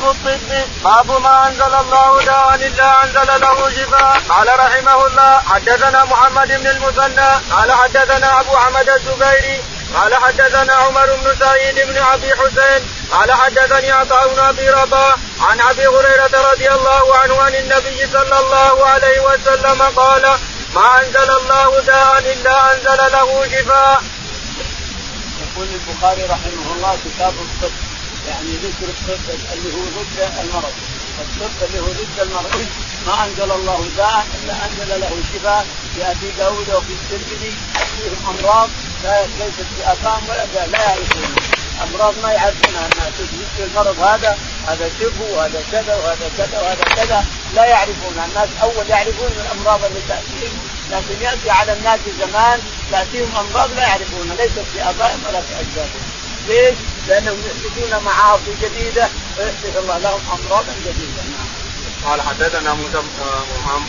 كتاب الطب باب ما أنزل الله داء الا أنزل له شفاء قال رحمه الله حدثنا محمد بن المثنى قال حدثنا أبو حمد الزبيري قال حدثنا عمر بن سعيد بن أبي حسين قال حدثني عطاء بن أبي رباح عن أبي هريرة رضي الله عنه عن النبي صلى الله عليه وسلم قال ما أنزل الله داء الا أنزل له شفاء. يقول البخاري رحمه الله كتاب الطب يعني ذكر الطب اللي هو ضد المرض. الطب اللي هو ضد المرض. ما أنزل الله داء إلا أنزل له شفاء في أبي داود وفي الترمذي. فيهم أمراض لا ليست بافهام ولا لا يعرفونها أمراض ما يعرفونها الناس مثل المرض هذا هذا شبه وهذا كذا وهذا كذا وهذا كذا. لا يعرفونها. الناس أول يعرفون الأمراض اللي تأتيهم. لكن يأتي على الناس زمان تأتيهم أمراض لا يعرفونها. ليست في ابائهم ولا في اجدادهم ليش؟ لأنهم يحدثون معاصي جديدة ويحدث الله لهم امراضا جديدة. نعم. قال حدثنا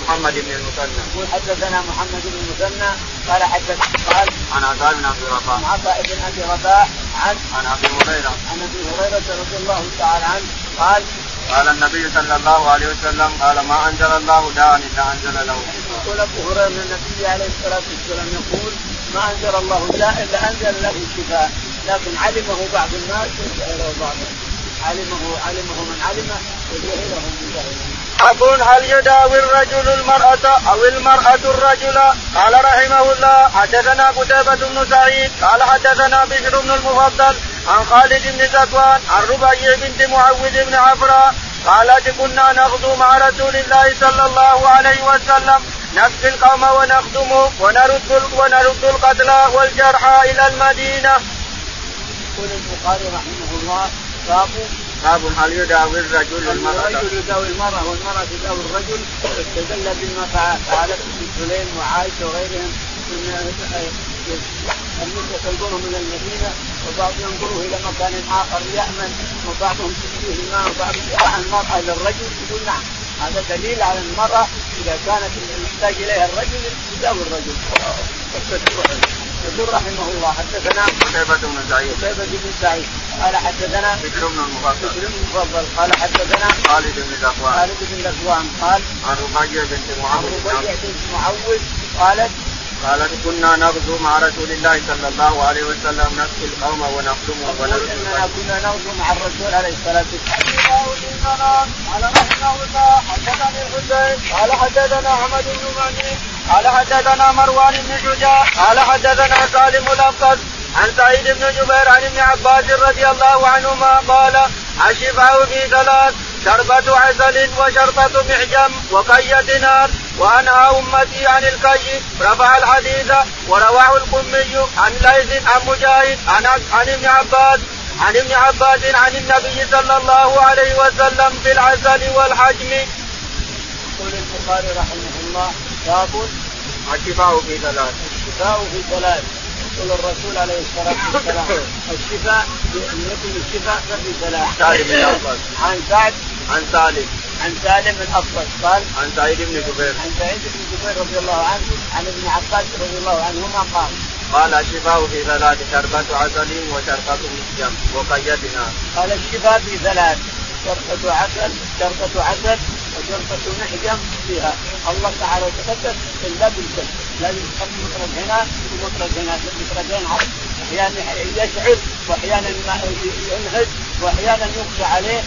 محمد بن المثنى. حدثنا محمد بن المثنى قال حدثنا قال عن عطاء بن أبي رباح. عن عطاء بن أبي رباح عن عن أبي هريرة. عن أبي هريرة رضي الله تعالى عنه قال قال النبي صلى الله عليه وسلم قال ما أنزل الله داء إلا أنزل له يقول أبو هريرة النبي عليه الصلاة والسلام يقول ما أنزل الله داء إلا أنزل له شفاء لكن علمه بعض الناس وجهله بعضهم علمه علمه من علمه وجهله من جهله. باب هل يداوي الرجل المرأة أو المرأة الرجل؟ قال رحمه الله حدثنا قتيبة بن سعيد قال حدثنا بشر بن المفضل عن خالد بن زكوان عن ربيع بنت معوذ بن عفراء قالت كنا نغدو مع رسول الله صلى الله عليه وسلم نسقي القوم ونخدمهم ونرد ونرد القتلى والجرحى إلى المدينة. يقول البخاري رحمه الله باب باب هل يداوي الرجل المرأة؟ الرجل يداوي المرأة؟ والمرأة تداوي الرجل. استدل بما فعلت ابن سليم وعائشة وغيرهم النساء تنظرهم من المدينة وبعض ينظره إلى مكان آخر يأمن وبعضهم تشتيه الماء وبعضهم يرى المرأة للرجل يقول نعم هذا دليل على المرأة إذا كانت يحتاج إليها الرجل يداوي الرجل. يقول رحمه الله حدثنا قتيبة بن سعيد. قتيبة بن سعيد. قال حدثنا بكر بن المفضل. بكر بن المفضل. قال حدثنا خالد بن ذكوان خالد بن ذكوان قال عن ربيع بنت عن معاوية ربيع بنت معوذ قالت قالت كنا نغزو مع رسول الله صلى الله عليه وسلم نسقي القوم ونخدمهم تقول إننا كنا نغزو مع الرسول عليه الصلاة والسلام. قال رحمه الله حدثني الحسين قال حدثنا أحمد بن مهدي قال حدثنا مروان بن شجاع قال حدثنا سالم الابقص عن سعيد بن جبير عن ابن عباس رضي الله عنهما قال الشفاء في ثلاث شربة عسل وشربة محجم وكية نار وأنهى أمتي عن الكي رفع الحديث ورواه القمي عن ليث عن مجاهد عن عن ابن عباس عن ابن عباس عن النبي صلى الله عليه وسلم في العسل والحجم. يقول البخاري رحمه الله باب الشفاء في ثلاث. الشفاء في ثلاث يقول الرسول عليه الصلاة والسلام الشفاء يكون الشفاء في ثلاث. سالم بن عباس. عن سعد عن سالم. عن سالم بن ابطش قال عن سعيد بن جبير. عن سعيد بن جبير رضي الله عنه عن ابن عباس رضي الله عنهما قال قال الشفاء في ثلاث شربة عسل وشربة مسجم وقيد نار. قال الشفاء في ثلاث شربة عسل شربة عسل وشربة محجم فيها. الله تعالى وتقدس إلا بالكلب لازم تحط مطرد هنا ومطرد هنا. مطردين عرض أحيانا يشعر وأحيانا ينهج وأحيانا يخشى عليه.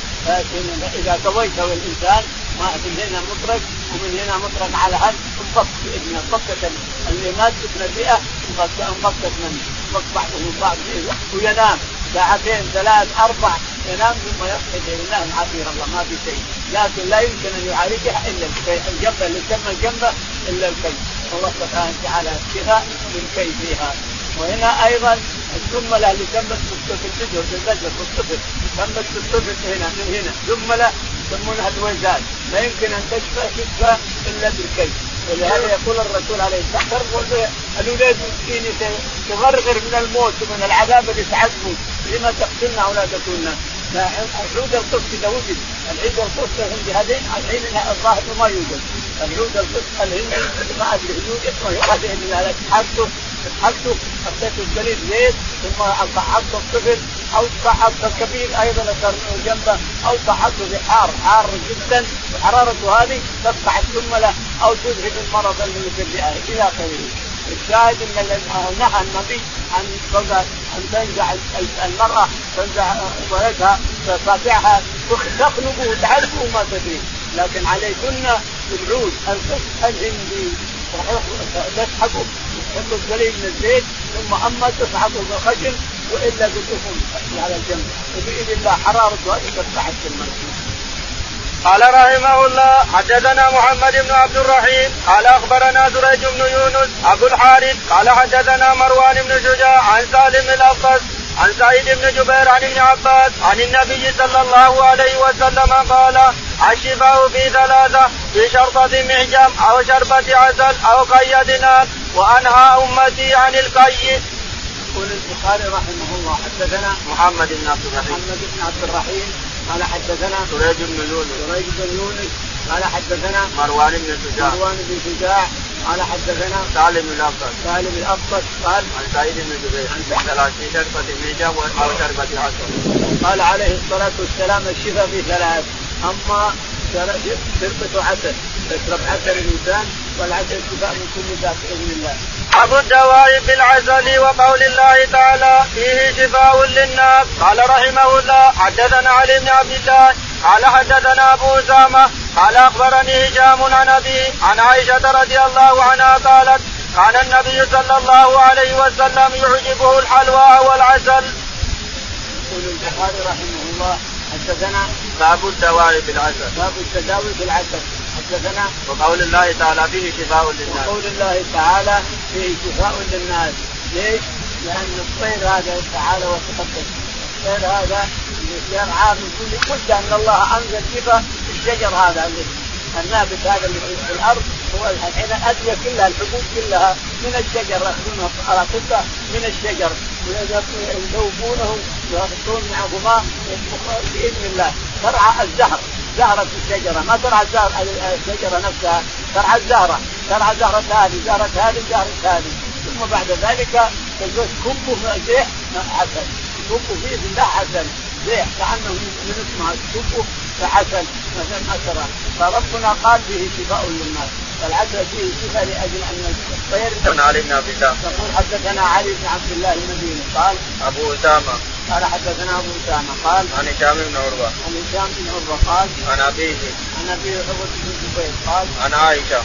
إذا قويته الإنسان ما من هنا مطرق ومن هنا مطرق على هذا. انفك باذنه انفكت اللي ما تسمى فئه انفكت منه انفك بعضه من بعض وينام ساعتين ثلاث أربع. ينام ثم يصحى ينام عافيه الله ما في شيء. لكن لا يمكن أن يعالجها إلا الجنبه اللي تم الجنبه إلا الكي الله سبحانه وتعالى الشفاء بالكي فيها. وهنا أيضا الجمله اللي تمت في الفجر في الفجر في الطفل تمت في الطفل هنا من هنا. جمله يسمونها الويزات لا يمكن أن تشفى شفاء إلا بالكي ولهذا يقول الرسول عليه الصلاة والسلام الاولاد مسكين تغرغر من الموت ومن العذاب اللي تعذبوا لما تقتلنا اولادكن العود القدس إذا وجد. العود القدس الهندي هذين الحين الظاهر ما يوجد. العود القدس الهندي ما أدري يوجد هذين تحطه تحطه حطيت القليل زيت ثم قعدت الطفل أو تحط الكبير أيضا جنبه أو تحطه في حار حار جدا وحرارته هذه تفتح الثمله أو تذهب المرض اللي في الرئه إلى اخره الشاهد أن نهى النبي عن ان تنزع المرأة تنزع ولدها تقاطعها تخنق وتعرف وما تدري. لكن عليكن بالعود الفقه الهندي. تسحقه تحط القليل من الزيت ثم أما تصعده بالخشن وإلا بالدفن على الجنب. وبإذن الله حرارته هذه تفتح المسجد قال رحمه الله حدثنا محمد بن عبد الرحيم قال أخبرنا دريج بن يونس أبو الحارث قال حدثنا مروان بن شجاع عن سالم الاقص عن سعيد بن جبير عن ابن عباس عن النبي صلى الله عليه وسلم قال الشفاء في ثلاثة في شرطة محجم أو شربة عسل أو كية نار وأنهى أمتي عن الكي. يقول البخاري رحمه الله حدثنا محمد بن عبد الرحيم محمد بن عبد الرحيم قال حدثنا سريج بن يونس. سريج بن يونس. قال حدثنا مروان بن شجاع. مروان بن شجاع. قال حدثنا سالم الأفطس سالم الأفطس قال عن سعيد بن جبير. عن ثلاث في شرطة محجم أو شربة عسل قال عليه الصلاة والسلام الشفاء في ثلاث. أما شربة عسل. يشرب عسل الإنسان والعسل شفاء من كل ذات باذن الله. أبو الدواء بالعسل وقول الله تعالى فيه شفاء للناس قال رحمه الله حدثنا علي بن عبد الله قال حدثنا أبو أسامة قال أخبرني هشام عن أبي عن عائشة رضي الله عنها قالت كان النبي صلى الله عليه وسلم يعجبه الحلوى والعسل. يقول البخاري رحمه الله حدثنا باب الدواء بالعسل باب التداوي بالعسل حدثنا وقول الله تعالى فيه شفاء للناس. وقول الله تعالى فيه شفاء للناس. ليش؟ لأن الطير هذا تعالى وتقدم. الطير هذا يرعى من كل مده أن الله أنزل شفاء الشجر هذا النابت هذا اللي في الأرض. هو الحين الادويه كلها الحبوب كلها من الشجر ياخذون قطة من الشجر. ويذوبونه ويحطون معه ماء بإذن الله. ترعى الزهر. زهرة الشجرة. ما ترعى الشجرة نفسها ترعى الزهرة. ترعى زهرة هذه زهرة هذه زهرة هذه ثم بعد ذلك كبوا زيح عسل كبوا فيه بالله عسل زيح كأنه من اسمها كبوا فعسل مثلا أسرى فربنا قال فيه شفاء للناس. فالعسل فيه شفاء لأجل أن الطير علي بن عبد الله. يقول حدثنا علي بن عبد الله المديني. قال أبو أسامة. قال حدثنا أبو إسامة قال عن هشام بن عروة. عن هشام بن عروة قال عن أبيه. عن أبي عروة بن الزبير قال عن عائشة.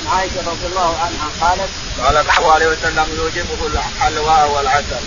عن عائشة رضي الله عنها قالت قال صلى الله عليه وسلم يوجبه الحلواء والعسل.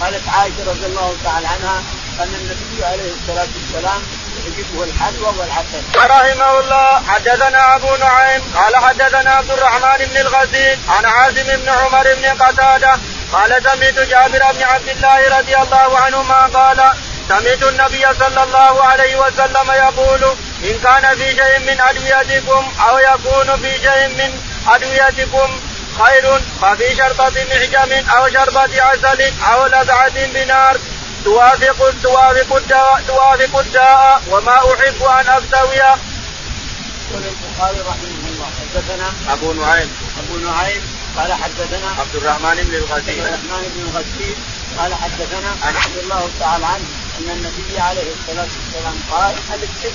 قالت عائشة رضي الله تعالى عنها أن النبي عليه الصلاة والسلام يعجبه الحلوى والعسل. رحمه الله. حدثنا أبو نعيم. قال حدثنا عبد الرحمن بن الغزيل عن عازم بن عمر بن قتادة قال سمعت جابر بن عبد الله رضي الله عنهما قال سمعت النبي صلى الله عليه وسلم يقول إن كان في شيء من أدويتكم أو يكون في شيء من أدويتكم خير ففي شربة محجم أو شربة عسل أو لذعة بنار توافق توافق الداء توافق الداء وما أحب أن افتوي. يقول البخاري رحمه الله حدثنا أبو نعيم أبو نعيم قال حدثنا عبد الرحمن بن الغسيل عبد الرحمن بن الغسيل قال حدثنا عن عبد الله تعالى عنه أن النبي عليه الصلاة والسلام قال الاسم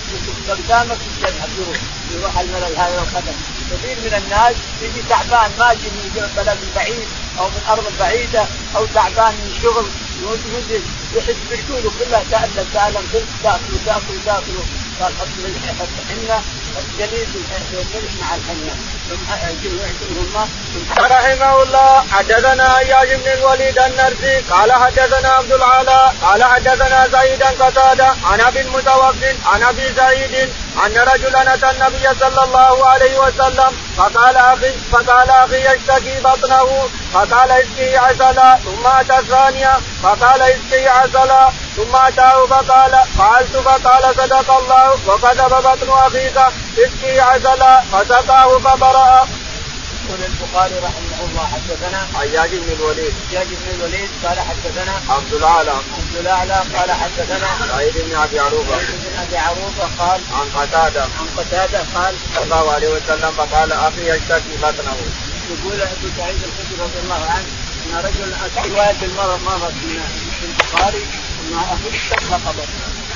قدامك تذهب يروح يروح الملل هذا القدم. كثير من الناس يجي تعبان ماشي من بلد بعيد أو من أرض بعيدة أو تعبان من شغل. ينزل يحس برجوله كلها تألم تألم. تاكلوا تاكلوا تأكلوا. قال حط حط حنه الجليد مع الحنة. رحمه الله حدثنا إياش بن الوليد النرسي. قال حدثنا عبد العلاء قال حدثنا سعيدا قتادة. عن أبي المتوكل عن أبي سعيد أن رجلا أتى النبي صلى الله عليه وسلم. فقال أخي فقال أخي يشتكي بطنه. فقال اسقي عسلا. ثم أتى الثانية. فقال اسقي عسلا. ثم أتاه فقال فعلت. فقال صدق الله. وكذب بطن أخيك. اسقي عسلا. فسقاه فبرأ. يقول البخاري رحمه الله حدثنا عياج بن الوليد. عياج بن الوليد قال حدثنا عبد الأعلى. عبد الأعلى قال حدثنا سعيد بن أبي عروبة. سعيد بن أبي عروبة قال عن قتادة. عن قتادة قال صلى الله عليه وسلم فقال أخي يشتكي بطنه. يقول أبو سعيد الخدري رضي الله عنه أن رجل روايه المرض مرض من البخاري سبع قبر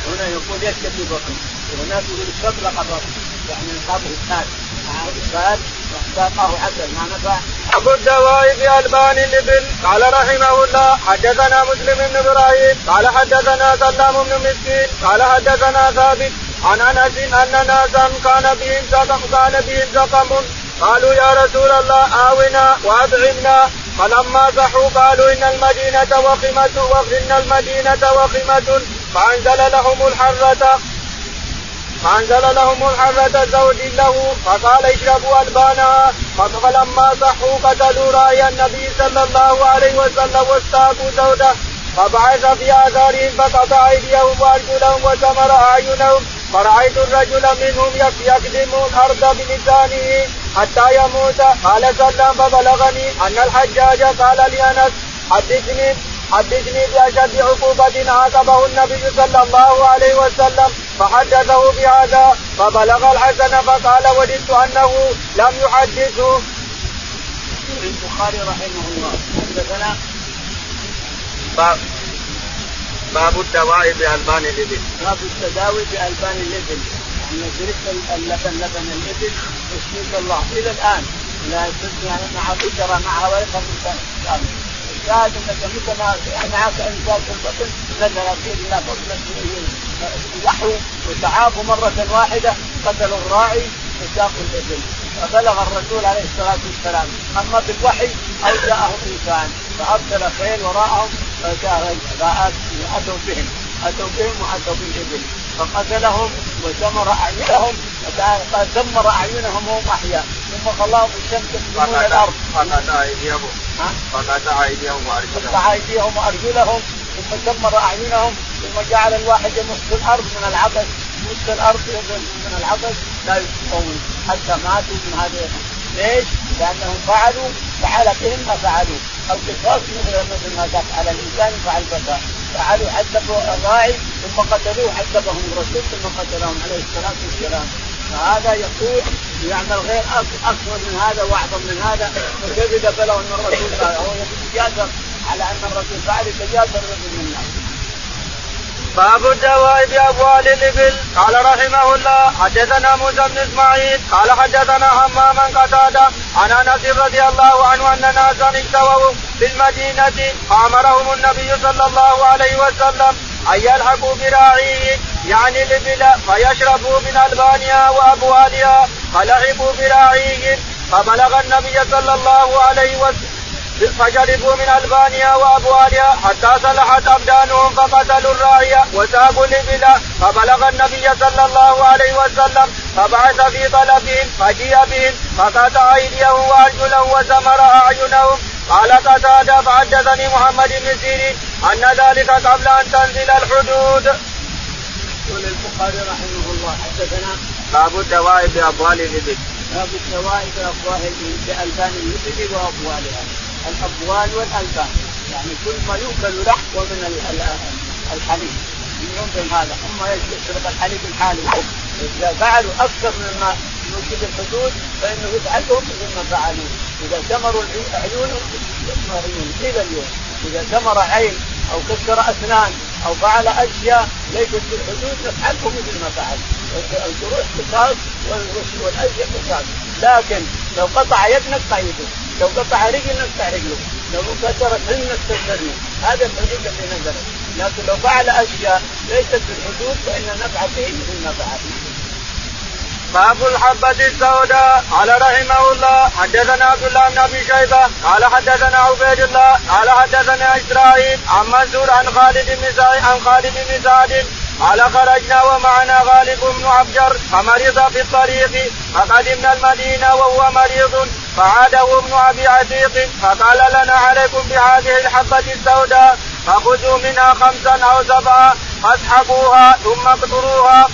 هنا يقول يكتفي بكم وهناك يقول سبع قبر يعني قبر الثالث مع الثالث ساقه عسل ما نفع. ابو الدواء ألبان الإبل. قال رحمه الله حدثنا مسلم بن إبراهيم. قال حدثنا سلام بن مسكين. قال حدثنا ثابت. عن أنس أن ناسا كان بهم سقم كان بهم سقم قالوا يا رسول الله آونا وأطعمنا. فلما صحوا قالوا إن المدينة وخمة وإن المدينة وخمة. فأنزل لهم الحرة. فأنزل لهم الحرة زوج له فقال اشربوا ألبانها فلما صحوا قتلوا رأي النبي صلى الله عليه وسلم واستاقوا زوجه. فبعث في آثارهم فقطع أيديهم وأرجلهم وسمر أعينهم. فرأيت الرجل منهم يكدم الأرض بلسانه حتى يموت. قال سلم فبلغني أن الحجاج قال لأنس حدثني حدثني بأشد عقوبة عاقبه النبي صلى الله عليه وسلم. فحدثه بهذا فبلغ الحسن فقال وددت أنه لم يحدثه. البخاري رحمه الله. حدثنا باب الدواء بألبان الإبل. باب التداوي بألبان الإبل، أن شربت اللبن لبن الإبل يشفيك الله. إلى الآن. لا يعني مع بشرة مع ويقف الشاهد أنك متى ما معك إنسان في البطن نزل فيه إلى بطن لحوا وتعافوا مرة واحدة قتلوا الراعي وساقوا الإبل. فبلغ الرسول عليه الصلاة والسلام. أما بالوحي أو جاءه إنسان. فأرسل خيل وراءهم فجاء أتوا بهم. أتوا بهم وأتوا بالإبل. فقتلهم ودمر أعينهم. دمر أعينهم وهم أحياء. ثم خلاهم بالشمس يقسمون الأرض. فقطع أيديهم. فقطع أيديهم وأرجلهم. قطع أيديهم وأرجلهم. ثم دمر أعينهم ثم جعل الواحد يمس الأرض من العبث يمس الأرض من العبث لا يستقون حتى ماتوا من هذه. ليش؟ لأنهم فعلوا فعل بهم ما فعلوا. القصاص مثل ما تفعل الإنسان فعل بكاء فعلوا عذبوا الراعي ثم قتلوه عذبهم الرسول ثم قتلهم عليه الصلاة والسلام. فهذا يقول يعمل غير أكثر من هذا وأعظم من هذا. وكيف اذا بلغ ان الرسول قال هو يتجاسر على أن الرسول فعل يتجاسر من باب الدواء بابوال الإبل. قال رحمه الله حدثنا موسى بن إسماعيل. قال حدثنا همام قتادة عن أنس رضي الله عنه أن ناسا اجتووا في المدينة فأمرهم النبي صلى الله عليه وسلم أن يلحقوا براعيه يعني الإبل فيشربوا من ألبانها وأبوالها فلعبوا براعيهم فبلغ النبي صلى الله عليه وسلم فشربوا من البانها وابوالها حتى صلحت أبدانهم فقتلوا الراعي وساقوا الإبل فبلغ النبي صلى الله عليه وسلم فبعث في طلبهم فجيء بهم فقطع أيديهم وأرجلهم وسمر أعينهم قال قتادة فحدثني محمد بن سيرين أن ذلك قبل أن تنزل الحدود. يقول البخاري رحمه الله حدثنا باب الدواء بأبوال الإبل. باب الدواء بأبوال بألبان الإبل وأبوالها. الابوال والألبان. يعني كل ما يؤكل لحم ومن الحليب. يمكن هذا. أما يشرب الحليب الحالي. إذا فعلوا أكثر مما يوجد الحدود فإنه يفعلهم مثل ما فعلوا إذا ثمروا عيونهم عيون إلى اليوم. إذا ثمر عين أو كسر أسنان أو فعل أشياء ليست في الحدود نفعلهم مثل ما فعل الجروح قصاص والأشياء قصاص. لكن لو قطع يد نقطع لو قطع رجل نقطع رجله لو كسرت نقطع رجله. هذا الحدود اللي نزلت. لكن لو فعل أشياء ليست في الحدود فإن نفعل به مثل ما فعل. باب الحبة السوداء. قال رحمه الله حدثنا عبد الله بن أبي شيبة. قال حدثنا عبيد الله. قال حدثنا إسرائيل عن منصور عن خالد بن سعيد عن خالد بن سعد. قال خرجنا ومعنا غالب بن عبجر فمرض في الطريق فقدمنا المدينة وهو مريض فعاده ابن أبي عتيق فقال لنا عليكم بهذه الحبة السوداء فخذوا منها خمسا أو سبعا فاسحبوها ثم اقطروها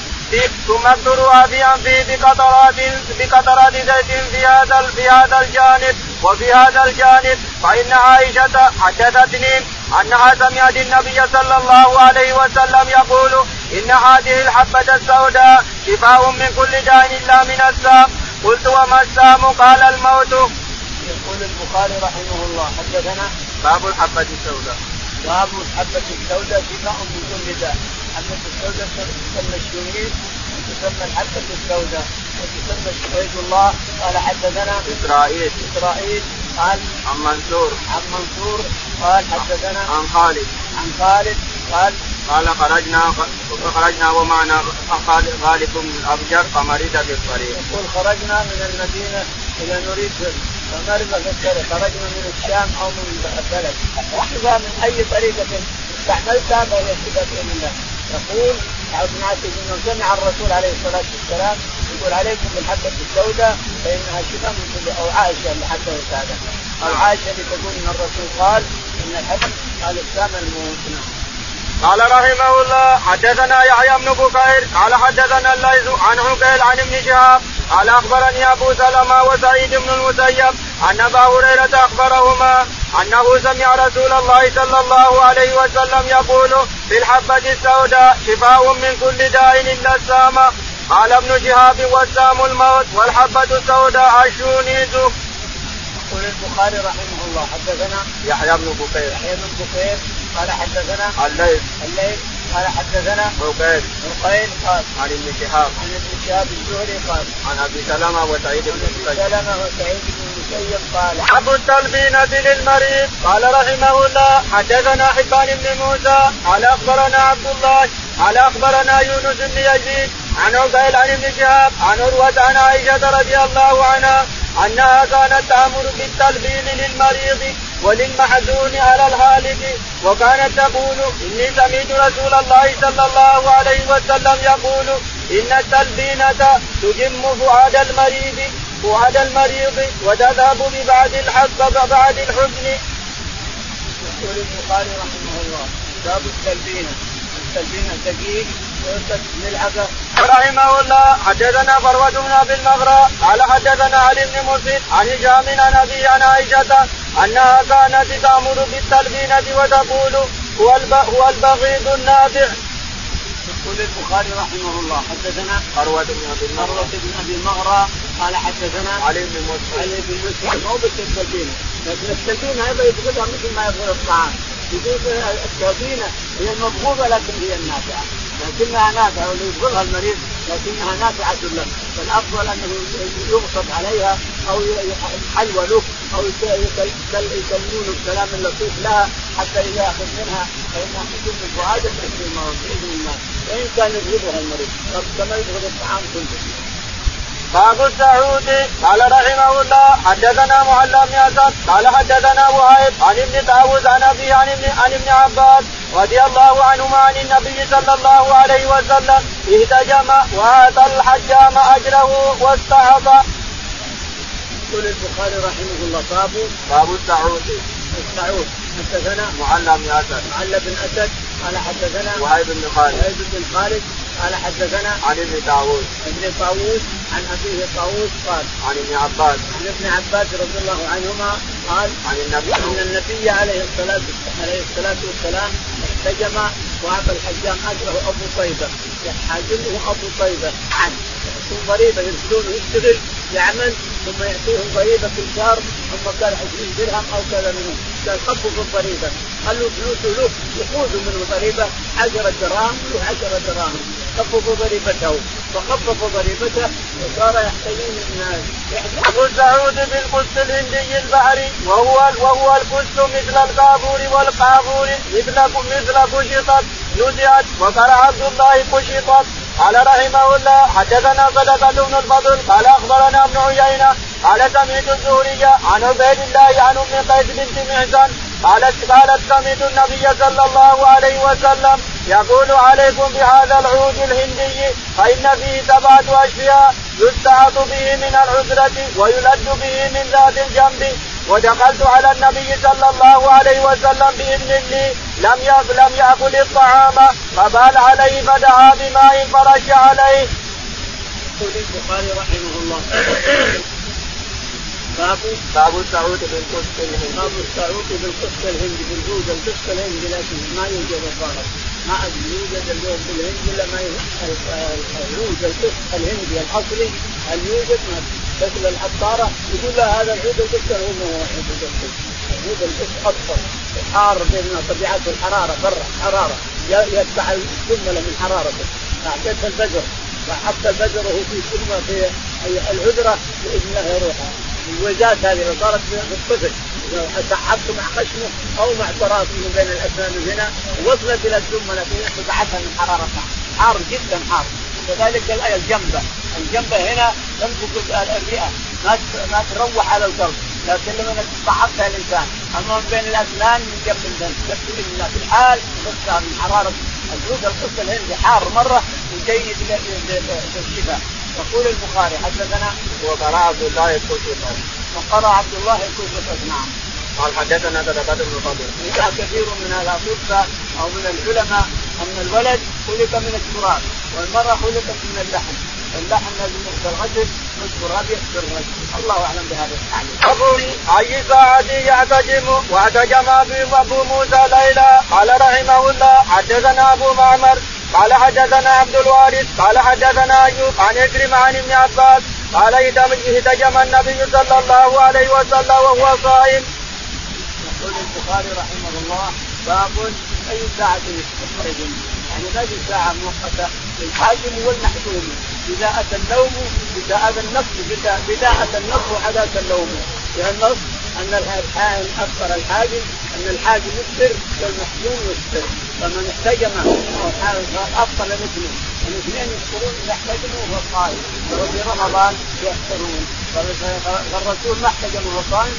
ثم اقطروها في بقطرات بقطرات زيت في هذا في هذا الجانب وفي هذا الجانب فان عائشه حدثتني انها سمعت النبي صلى الله عليه وسلم يقول ان هذه الحبه السوداء شفاء من كل داء الا من السام قلت وما السام قال الموت. يقول البخاري رحمه الله حدثنا باب الحبه السوداء باب حبة السوداء شفاء من كل داء حبة السوداء تسمى الشنيد وتسمى الحبة السوداء وتسمى شهيد الله. قال حدثنا إسرائيل. إسرائيل. قال عن منصور. عن منصور. قال حدثنا عن خالد. عن خالد. قال قال خرجنا خرجنا ومعنا خالد بن الأبجر فمرض في الطريق. يقول خرجنا من المدينة إلى نريد فمرض في الطريق. خرجنا من الشام أو من البلد. واحدة من أي طريقة استعملتها فهي صفه الله. يقول ابن بن سمع الرسول عليه الصلاة والسلام يقول عليكم بالحبه السوداء فإنها شفاء من كل أو عائشة اللي حتى هذا أو عائشة اللي تقول إن الرسول قال إن الحبه قال السام الموت. نعم. قال رحمه الله حدثنا يحيى بن بكير قال حدثنا الليث عن عقيل عن ابن شهاب قال أخبرني أبو سلمة وسعيد بن المسيب أن أبا هريرة أخبرهما أنه سمع رسول الله صلى الله عليه وسلم يقول في الحبة السوداء شفاء من كل داء إلا السام قال ابن شهاب والسام الموت والحبة السوداء الشونيز. يقول البخاري رحمه الله حدثنا يحيى بن بكير. يحيى بن بكير قال حدثنا الليث. الليث قال حدثنا عقيل عقيل قال عن ابن شهاب. عن ابن شهاب الزهري قال عن أبي سلمة وسعيد بن سلمة وسعيد قال حب التلبينة للمريض قال رحمه الله حدثنا حبان بن موسى قال أخبرنا عبد الله قال أخبرنا يونس بن يزيد عن عقيل عن ابن شهاب عن عروة عن عائشة رضي الله عنها انها كانت تامر بالتلبين للمريض وللمحزون على الهالك وكانت تقول إني سمعت رسول الله صلى الله عليه وسلم يقول إن التلبينة تجم فؤاد المريض. فؤاد المريض وتذهب ببعد الحق بعد الحزن. يقول البخاري رحمه الله باب التلبينة التلبينة دقيق ملعقة رحمه الله حدثنا فروة بن أبي المغرى قال حدثنا علي بن مسعد عن هشام عن ابي عن عائشة أنها كانت تأمر بالتلبينة وتقول هو هو البغيض النافع. يقول البخاري رحمه الله حدثنا فروة بن أبي المغرى بن أبي المغرى قال حدثنا علي بن مسعد علي بن مسعد مو بالتلبينة لكن التلبينة أيضا يبغضها مثل ما يبغض الطعام. يقول التلبينة هي المبغوضة لكن هي النافعة. لكنها نافعة واللي يبغضها المريض لكنها نافعة له فالأفضل أنه يغصب عليها أو يحلوى له أو يكلمون الكلام اللطيف لها حتى إذا أخذ منها فإنها تكون من فؤاد بإذن الله. وإن كان يبغضها المريض كما يبغض الطعام كله. باب السعود قال رحمه الله حدثنا معلم بن قال حدثنا وهيب عن ابن طاووس عن أبي عن ابن عن ابن عباس رضي الله عنهما عن النبي صلى الله عليه وسلم. اهتجم واعطى الحجام أجره واستحق. يقول البخاري رحمه الله باب باب السعود. السعود. حدثنا معلم بن اسد معلم بن اسد قال حدثنا وهيب بن خالد. وهيب بن خالد. قال حدثنا عن ابن طاووس. ابن طاووس عن أبيه طاووس قال عن ابن عباس. عن ابن عباس رضي الله عنهما قال عن النبي. إن النبي عليه الصلاة عليه الصلاة والسلام احتجم واعطى الحجام أجره أبو طيبة. يحاجمه أبو طيبة. عنه يكون ضريبه يرسلونه يشتغل يعمل ثم يعطيه ضريبه كل شهر ثم كان 20 درهم أو كذا منه. قال خففوا الضريبه خلوا فلوسه له يخوذوا منه ضريبه 10 دراهم له 10 دراهم. خففوا ضريبته فخففوا ضريبته وصار يحتاجون الناس. ابو سعود بالقدس الهندي البحري وهو وهو القدس مثل القابور والقابور. مثل مثل قشطت نزعت وقال عبد الله قشطت قال رحمه الله حدثنا صدقة بن الفضل قال أخبرنا ابن عيينة قال سمعت الزهري عن عبيد الله عن أم قيس بنت محسن قالت قالت سمعت النبي صلى الله عليه وسلم يقول عليكم بهذا العود الهندي فإن فيه سبعة أشياء يستعط به من العذرة ويلد به من ذات الجنب. ودخلت على النبي صلى الله عليه وسلم بإذن لي لم لم يأكل الطعام فبال عليه فدعا بماء فرش عليه. يقول البخاري رحمه الله باب باب السعود بالقسط الهندي. باب السعود بالقسط الهندي بالجود القسط الهندي لكن ما يوجد الظاهر ما يوجد اليوم في الهند الا ما القسط الهندي الاصلي هل يوجد ما شكل الحطاره يقول له هذا العود القسط هو العود القسط العود القسط أكثر حار بين طبيعته الحراره برا حراره يتبع السمله من حرارته اعطيت البدر فحط البدر وهو في سمه في العذره باذن الله يروح الوزات هذه صارت في الطفل سحبته مع خشمه أو مع تراث من بين الأسنان هنا وصلت إلى السمنه في بعثها من حرارتها حار جدا حار. كذلك الجنبة. الجنبة هنا تمسك الرئه ما ما تروح على القلب لكن لما صعبتها الإنسان. أما بين الأسنان من جنب الجنب في الحال تخشى من حرارة الجلود القصة الهندي حار مرة وجيد للشفاء يقول البخاري حدثنا عبد الله يقول وقرا عبد الله يقول نعم قال حدثنا طلبة بن فضل. كثير من الاطباء أو من العلماء أن الولد خلق من التراب والمرأة خلقت من اللحم. اللحم لازم يحصل غسل والتراب يحصل الرجل الله أعلم بهذا التعليم. أي ساعة يعتجم؟ واعتجم أبو موسى ليلى. قال رحمه الله حدثنا أبو معمر. قال حدثنا عبد الوارث. قال حدثنا أيوب عن اكرم عن ابن عباس. قال اهتجم النبي صلى الله عليه وسلم وهو صائم. يقول البخاري رحمه الله باب أي ساعة يحتجم يعني ما في ساعة مؤقتة للحاكم والمحكوم إذا أتى النوم إذا أتى النص إذا أتى النص وحدث النوم. لأن النص أن الحاكم أخبر الحاكم أن الحاكم يفطر والمحكوم يفطر. فمن احتجم أفطر مثله. الاثنين يفطرون إذا احتجموا وهو صائم وفي رمضان يفطرون فالرسول ما احتجم وهو صائم